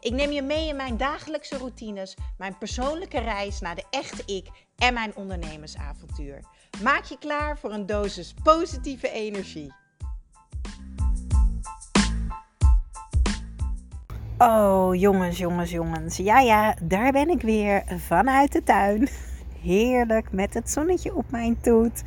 Ik neem je mee in mijn dagelijkse routines, mijn persoonlijke reis naar de echte ik en mijn ondernemersavontuur. Maak je klaar voor een dosis positieve energie. Oh, jongens, jongens, jongens. Ja, ja, daar ben ik weer vanuit de tuin. Heerlijk met het zonnetje op mijn toet.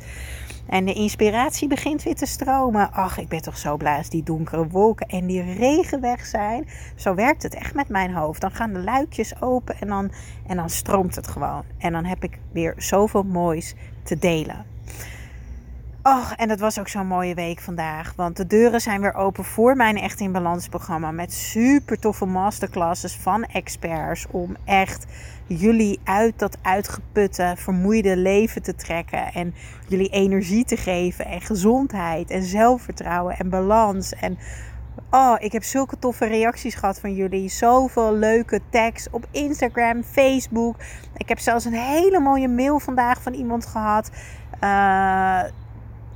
En de inspiratie begint weer te stromen. Ach, ik ben toch zo blij als die donkere wolken en die regen weg zijn. Zo werkt het echt met mijn hoofd. Dan gaan de luikjes open en dan, en dan stroomt het gewoon. En dan heb ik weer zoveel moois te delen. Och, en het was ook zo'n mooie week vandaag. Want de deuren zijn weer open voor mijn Echt in Balans programma. Met super toffe masterclasses van experts. Om echt jullie uit dat uitgeputte, vermoeide leven te trekken. En jullie energie te geven. En gezondheid en zelfvertrouwen en balans. En oh, ik heb zulke toffe reacties gehad van jullie. Zoveel leuke tags op Instagram, Facebook. Ik heb zelfs een hele mooie mail vandaag van iemand gehad. Uh,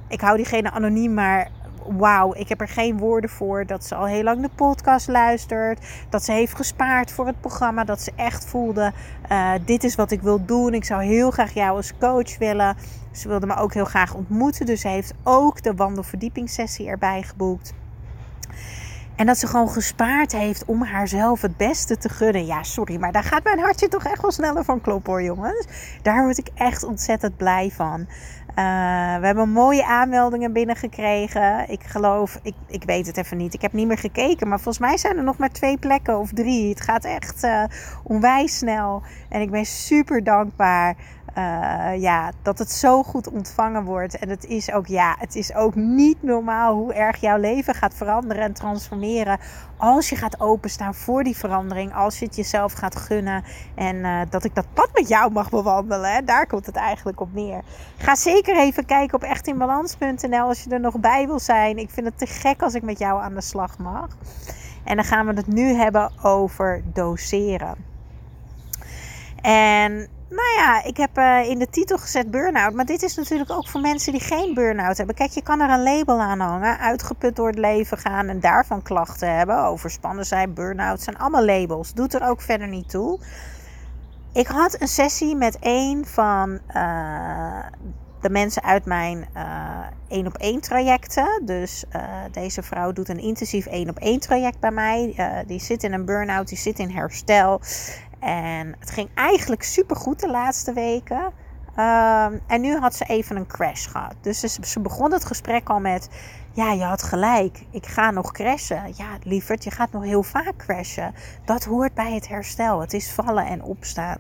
ik hou diegene anoniem, maar wauw, ik heb er geen woorden voor. Dat ze al heel lang de podcast luistert. Dat ze heeft gespaard voor het programma. Dat ze echt voelde, uh, dit is wat ik wil doen. Ik zou heel graag jou als coach willen. Ze wilde me ook heel graag ontmoeten. Dus ze heeft ook de wandelverdiepingssessie erbij geboekt. En dat ze gewoon gespaard heeft om haarzelf het beste te gunnen. Ja, sorry, maar daar gaat mijn hartje toch echt wel sneller van kloppen hoor, jongens. Daar word ik echt ontzettend blij van. Uh, we hebben mooie aanmeldingen binnengekregen. Ik geloof, ik, ik weet het even niet. Ik heb niet meer gekeken. Maar volgens mij zijn er nog maar twee plekken of drie. Het gaat echt uh, onwijs snel. En ik ben super dankbaar uh, ja, dat het zo goed ontvangen wordt. En het is ook, ja, het is ook niet normaal hoe erg jouw leven gaat veranderen en transformeren. Als je gaat openstaan voor die verandering. Als je het jezelf gaat gunnen. En uh, dat ik dat pad met jou mag bewandelen. Hè? Daar komt het eigenlijk op neer. Ga zeker even kijken op echtinbalans.nl als je er nog bij wil zijn. Ik vind het te gek als ik met jou aan de slag mag. En dan gaan we het nu hebben over doseren. En nou ja, ik heb uh, in de titel gezet burn-out. Maar dit is natuurlijk ook voor mensen die geen burn-out hebben. Kijk, je kan er een label aan hangen. Uitgeput door het leven gaan en daarvan klachten hebben. Overspannen zijn, burn-out zijn allemaal labels. Doet er ook verder niet toe. Ik had een sessie met een van uh, de mensen uit mijn één op één trajecten. Dus deze vrouw doet een intensief één op één traject bij mij. Die zit in een burn-out, die zit in herstel. En het ging eigenlijk super goed de laatste weken. Um, en nu had ze even een crash gehad. Dus ze, ze, begon het gesprek al met: Ja, je had gelijk. Ik ga nog crashen. Ja, lieverd, je gaat nog heel vaak crashen. Dat hoort bij het herstel. Het is vallen en opstaan.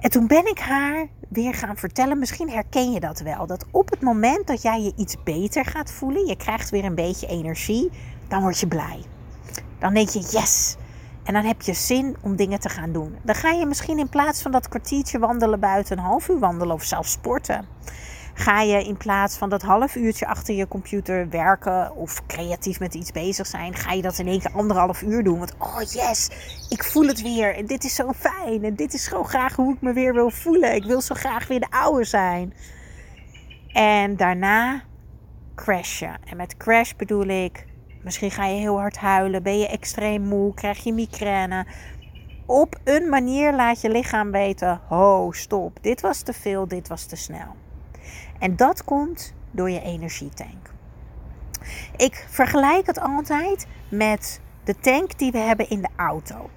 En toen ben ik haar weer gaan vertellen, misschien herken je dat wel, dat op het moment dat jij je iets beter gaat voelen, je krijgt weer een beetje energie, dan word je blij. Dan denk je, yes, en dan heb je zin om dingen te gaan doen. Dan ga je misschien in plaats van dat kwartiertje wandelen buiten een half uur wandelen of zelfs sporten. Ga je in plaats van dat half uurtje achter je computer werken of creatief met iets bezig zijn, ga je dat in één keer anderhalf uur doen. Want oh yes, ik voel het weer en dit is zo fijn en dit is zo graag hoe ik me weer wil voelen. Ik wil zo graag weer de oude zijn. En daarna crashen. En met crash bedoel ik Misschien ga je heel hard huilen, ben je extreem moe, krijg je migraine. Op een manier laat je lichaam weten: ho, stop, dit was te veel, dit was te snel. En dat komt door je energietank. Ik vergelijk het altijd met de tank die we hebben in de auto.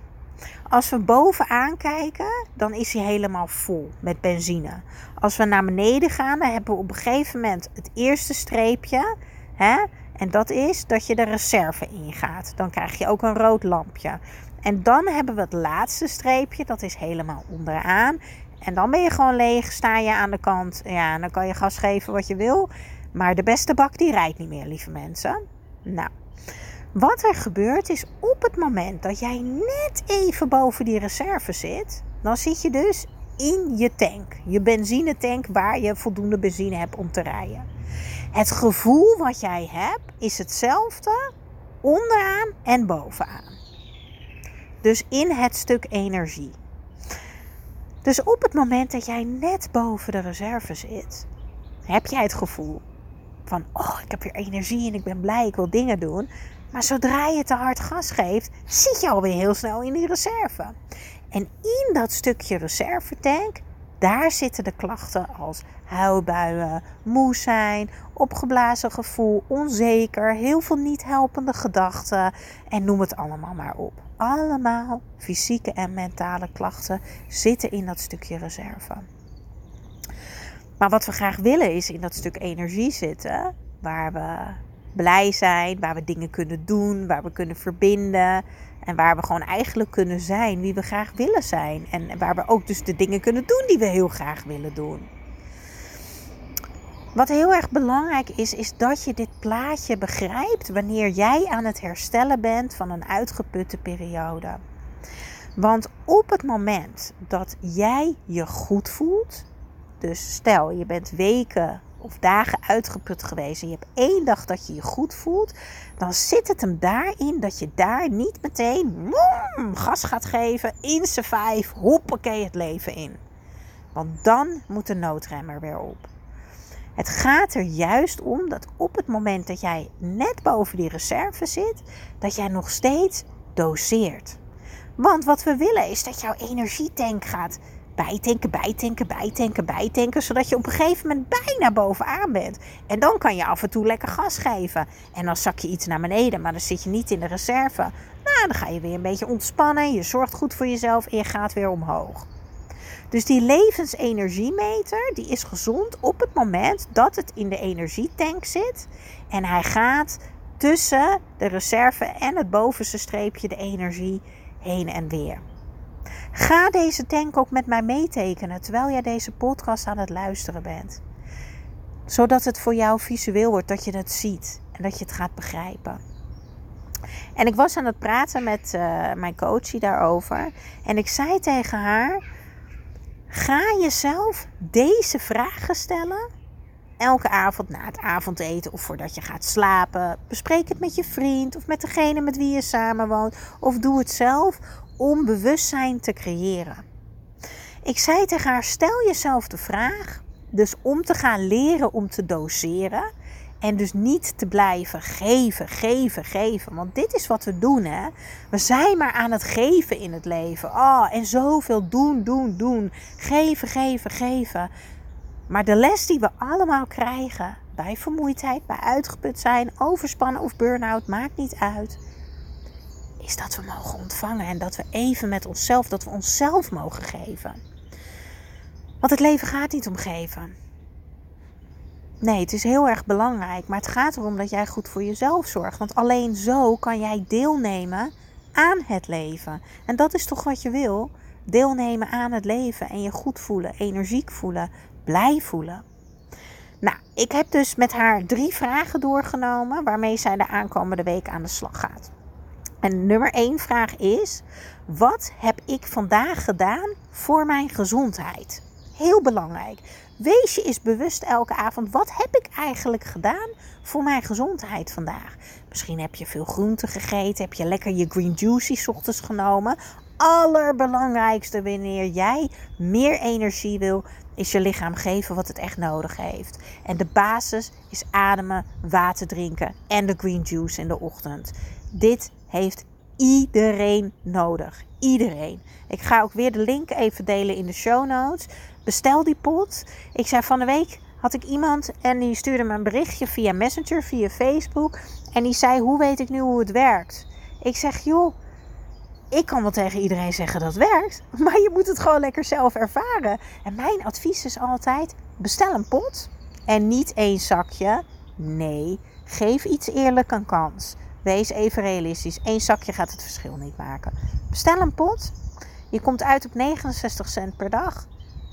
Als we bovenaan kijken, dan is hij helemaal vol met benzine. Als we naar beneden gaan, dan hebben we op een gegeven moment het eerste streepje. Hè? En dat is dat je de reserve ingaat. Dan krijg je ook een rood lampje. En dan hebben we het laatste streepje, dat is helemaal onderaan. En dan ben je gewoon leeg, sta je aan de kant. Ja, dan kan je gas geven wat je wil. Maar de beste bak die rijdt niet meer, lieve mensen. Nou, wat er gebeurt is op het moment dat jij net even boven die reserve zit, dan zit je dus in je tank. Je benzinetank waar je voldoende benzine hebt om te rijden. Het gevoel wat jij hebt is hetzelfde onderaan en bovenaan. Dus in het stuk energie. Dus op het moment dat jij net boven de reserve zit, heb jij het gevoel van: oh, ik heb weer energie en ik ben blij, ik wil dingen doen. Maar zodra je te hard gas geeft, zit je alweer heel snel in die reserve. En in dat stukje reservetank, daar zitten de klachten als huilbuien, moe zijn, opgeblazen gevoel, onzeker, heel veel niet helpende gedachten en noem het allemaal maar op. Allemaal fysieke en mentale klachten zitten in dat stukje reserve. Maar wat we graag willen is in dat stuk energie zitten, waar we blij zijn, waar we dingen kunnen doen, waar we kunnen verbinden en waar we gewoon eigenlijk kunnen zijn wie we graag willen zijn en waar we ook dus de dingen kunnen doen die we heel graag willen doen. Wat heel erg belangrijk is, is dat je dit plaatje begrijpt wanneer jij aan het herstellen bent van een uitgeputte periode. Want op het moment dat jij je goed voelt, dus stel je bent weken of dagen uitgeput geweest en je hebt één dag dat je je goed voelt, dan zit het hem daarin dat je daar niet meteen gas gaat geven in z'n vijf, hoppakee het leven in. Want dan moet de noodremmer weer op. Het gaat er juist om dat op het moment dat jij net boven die reserve zit, dat jij nog steeds doseert. Want wat we willen is dat jouw energietank gaat bijtanken, bijtanken, bijtanken, bijtanken, zodat je op een gegeven moment bijna bovenaan bent. En dan kan je af en toe lekker gas geven. En dan zak je iets naar beneden, maar dan zit je niet in de reserve. Nou, dan ga je weer een beetje ontspannen, je zorgt goed voor jezelf en je gaat weer omhoog. Dus die levensenergiemeter die is gezond op het moment dat het in de energietank zit. En hij gaat tussen de reserve en het bovenste streepje de energie heen en weer. Ga deze tank ook met mij meetekenen terwijl jij deze podcast aan het luisteren bent. Zodat het voor jou visueel wordt, dat je het ziet en dat je het gaat begrijpen. En ik was aan het praten met uh, mijn coachie daarover. En ik zei tegen haar: Ga jezelf deze vragen stellen. Elke avond na het avondeten of voordat je gaat slapen. Bespreek het met je vriend of met degene met wie je samenwoont. Of doe het zelf om bewustzijn te creëren. Ik zei tegen haar: stel jezelf de vraag, dus om te gaan leren om te doseren. En dus niet te blijven geven, geven, geven. Want dit is wat we doen, hè. We zijn maar aan het geven in het leven. Oh, en zoveel doen, doen, doen. Geven, geven, geven. Maar de les die we allemaal krijgen bij vermoeidheid, bij uitgeput zijn, overspannen of burn-out, maakt niet uit is dat we mogen ontvangen en dat we even met onszelf, dat we onszelf mogen geven. Want het leven gaat niet om geven. Nee, het is heel erg belangrijk, maar het gaat erom dat jij goed voor jezelf zorgt. Want alleen zo kan jij deelnemen aan het leven. En dat is toch wat je wil? Deelnemen aan het leven en je goed voelen, energiek voelen, blij voelen. Nou, ik heb dus met haar drie vragen doorgenomen waarmee zij de aankomende week aan de slag gaat. En nummer één vraag is: wat heb ik vandaag gedaan voor mijn gezondheid? Heel belangrijk. Wees je eens bewust elke avond: wat heb ik eigenlijk gedaan voor mijn gezondheid vandaag? Misschien heb je veel groente gegeten, heb je lekker je green juicy ochtends genomen. Allerbelangrijkste wanneer jij meer energie wil, is je lichaam geven wat het echt nodig heeft. En de basis is ademen, water drinken en de green juice in de ochtend. Dit heeft iedereen nodig. Iedereen. Ik ga ook weer de link even delen in de show notes. Bestel die pot. Ik zei van de week had ik iemand en die stuurde me een berichtje via Messenger, via Facebook. En die zei: Hoe weet ik nu hoe het werkt? Ik zeg: Joh, ik kan wel tegen iedereen zeggen dat het werkt, maar je moet het gewoon lekker zelf ervaren. En mijn advies is altijd: bestel een pot en niet één zakje. Nee, geef iets eerlijk een kans. Wees even realistisch. Eén zakje gaat het verschil niet maken. Bestel een pot. Je komt uit op 69 cent per dag.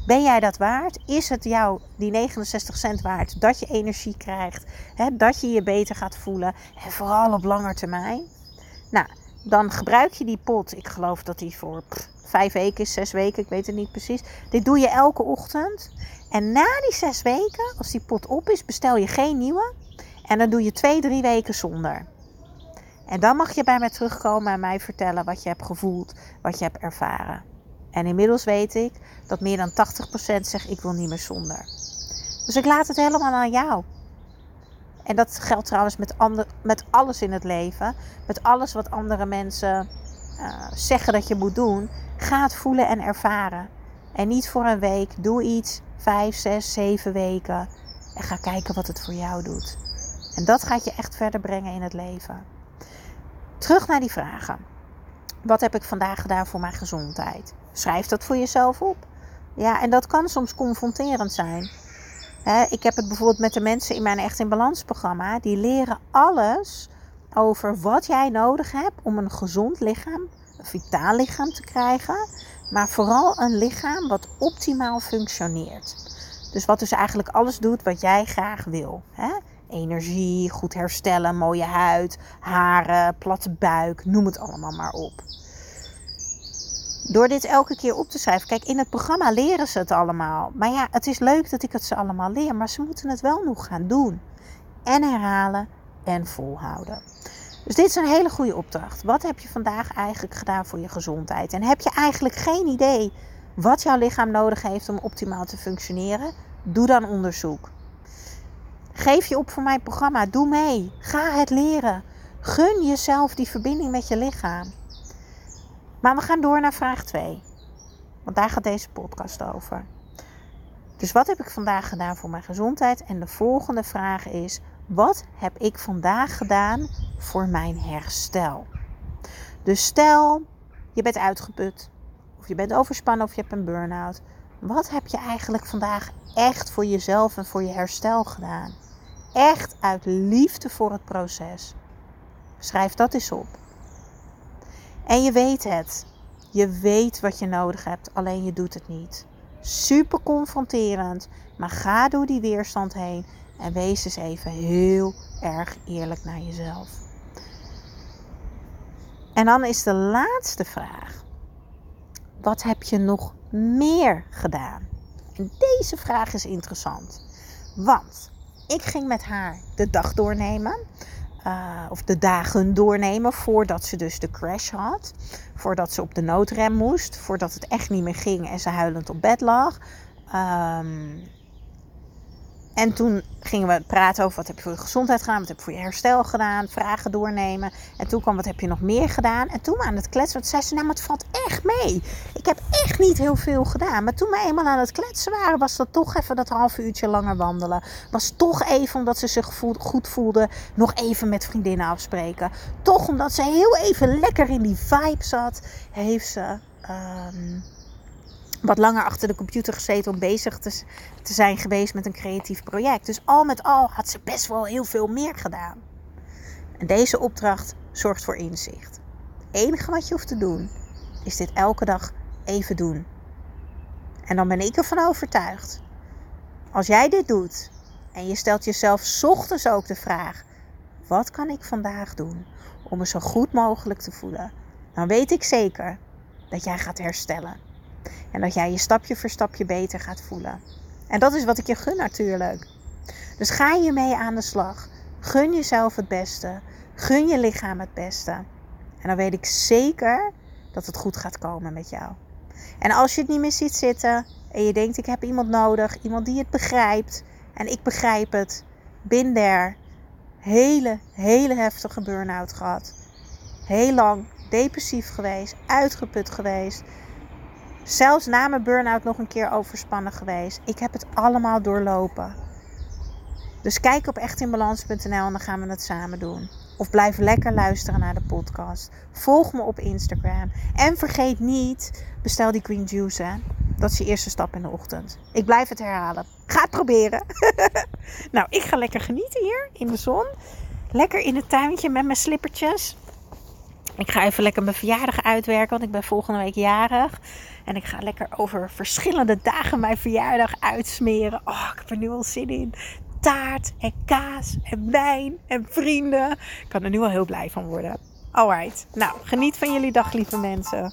Ben jij dat waard? Is het jou die 69 cent waard dat je energie krijgt? Hè, dat je je beter gaat voelen? En vooral op lange termijn? Nou, dan gebruik je die pot. Ik geloof dat die voor vijf weken is, zes weken, ik weet het niet precies. Dit doe je elke ochtend. En na die zes weken, als die pot op is, bestel je geen nieuwe. En dan doe je twee, drie weken zonder. En dan mag je bij mij terugkomen en mij vertellen wat je hebt gevoeld, wat je hebt ervaren. En inmiddels weet ik dat meer dan 80% zegt ik wil niet meer zonder. Dus ik laat het helemaal aan jou. En dat geldt trouwens met, ander, met alles in het leven. Met alles wat andere mensen uh, zeggen dat je moet doen. Ga het voelen en ervaren. En niet voor een week. Doe iets. Vijf, zes, zeven weken. En ga kijken wat het voor jou doet. En dat gaat je echt verder brengen in het leven. Terug naar die vragen. Wat heb ik vandaag gedaan voor mijn gezondheid? Schrijf dat voor jezelf op. Ja, en dat kan soms confronterend zijn. ik heb het bijvoorbeeld met de mensen in mijn Echt in Balans programma. Die leren alles over wat jij nodig hebt om een gezond lichaam, een vitaal lichaam te krijgen. Maar vooral een lichaam wat optimaal functioneert. Dus wat dus eigenlijk alles doet wat jij graag wil. Energie, goed herstellen, mooie huid, haren, platte buik, noem het allemaal maar op. Door dit elke keer op te schrijven. Kijk, in het programma leren ze het allemaal. Maar ja, het is leuk dat ik het ze allemaal leer. Maar ze moeten het wel nog gaan doen. En herhalen en volhouden. Dus dit is een hele goede opdracht. Wat heb je vandaag eigenlijk gedaan voor je gezondheid? En heb je eigenlijk geen idee wat jouw lichaam nodig heeft om optimaal te functioneren? Doe dan onderzoek. Geef je op voor mijn programma. Doe mee. Ga het leren. Gun jezelf die verbinding met je lichaam. Maar we gaan door naar vraag 2. Want daar gaat deze podcast over. Dus wat heb ik vandaag gedaan voor mijn gezondheid? En de volgende vraag is: wat heb ik vandaag gedaan voor mijn herstel? Dus stel je bent uitgeput, of je bent overspannen of je hebt een burn-out. Wat heb je eigenlijk vandaag echt voor jezelf en voor je herstel gedaan? Echt uit liefde voor het proces. Schrijf dat eens op. En je weet het. Je weet wat je nodig hebt, alleen je doet het niet. Super confronterend, maar ga door die weerstand heen en wees eens even heel erg eerlijk naar jezelf. En dan is de laatste vraag: wat heb je nog meer gedaan? En deze vraag is interessant, want ik ging met haar de dag doornemen. Uh, of de dagen doornemen voordat ze dus de crash had. Voordat ze op de noodrem moest. Voordat het echt niet meer ging en ze huilend op bed lag. Um, en toen gingen we praten over wat heb je voor je gezondheid gedaan, wat heb je voor je herstel gedaan, vragen doornemen. En toen kwam wat heb je nog meer gedaan. En toen we aan het kletsen, want zei ze, nou het valt echt mee. Ik heb echt niet heel veel gedaan. Maar toen we eenmaal aan het kletsen waren, was dat toch even dat half uurtje langer wandelen. Was toch even, omdat ze zich goed voelde, nog even met vriendinnen afspreken. Toch omdat ze heel even lekker in die vibe zat, heeft ze... Um, wat langer achter de computer gezeten om bezig te, zijn geweest met een creatief project. Dus al met al had ze best wel heel veel meer gedaan. En deze opdracht zorgt voor inzicht. Het enige wat je hoeft te doen, is dit elke dag even doen. En dan ben ik ervan overtuigd. Als jij dit doet en je stelt jezelf ochtends ook de vraag: wat kan ik vandaag doen om me zo goed mogelijk te voelen? Dan weet ik zeker dat jij gaat herstellen. En dat jij je stapje voor stapje beter gaat voelen. En dat is wat ik je gun natuurlijk. Dus ga je mee aan de slag. Gun jezelf het beste. Gun je lichaam het beste. En dan weet ik zeker dat het goed gaat komen met jou. En als je het niet meer ziet zitten en je denkt ik heb iemand nodig, iemand die het begrijpt en ik begrijp het, bin there. Hele, hele heftige burn-out gehad. Heel lang depressief geweest, uitgeput geweest. Zelfs na mijn burn-out nog een keer overspannen geweest. Ik heb het allemaal doorlopen. Dus kijk op echtinbalans.nl en dan gaan we het samen doen. Of blijf lekker luisteren naar de podcast. Volg me op Instagram. En vergeet niet, bestel die Green Juice. Hè? Dat is je eerste stap in de ochtend. Ik blijf het herhalen. Ga het proberen. nou, ik ga lekker genieten hier in de zon. Lekker in het tuintje met mijn slippertjes. Ik ga even lekker mijn verjaardag uitwerken, want ik ben volgende week jarig. En ik ga lekker over verschillende dagen mijn verjaardag uitsmeren. Oh, ik heb er nu al zin in. Taart en kaas en wijn en vrienden. Ik kan er nu al heel blij van worden. Alright, nou geniet van jullie dag lieve mensen.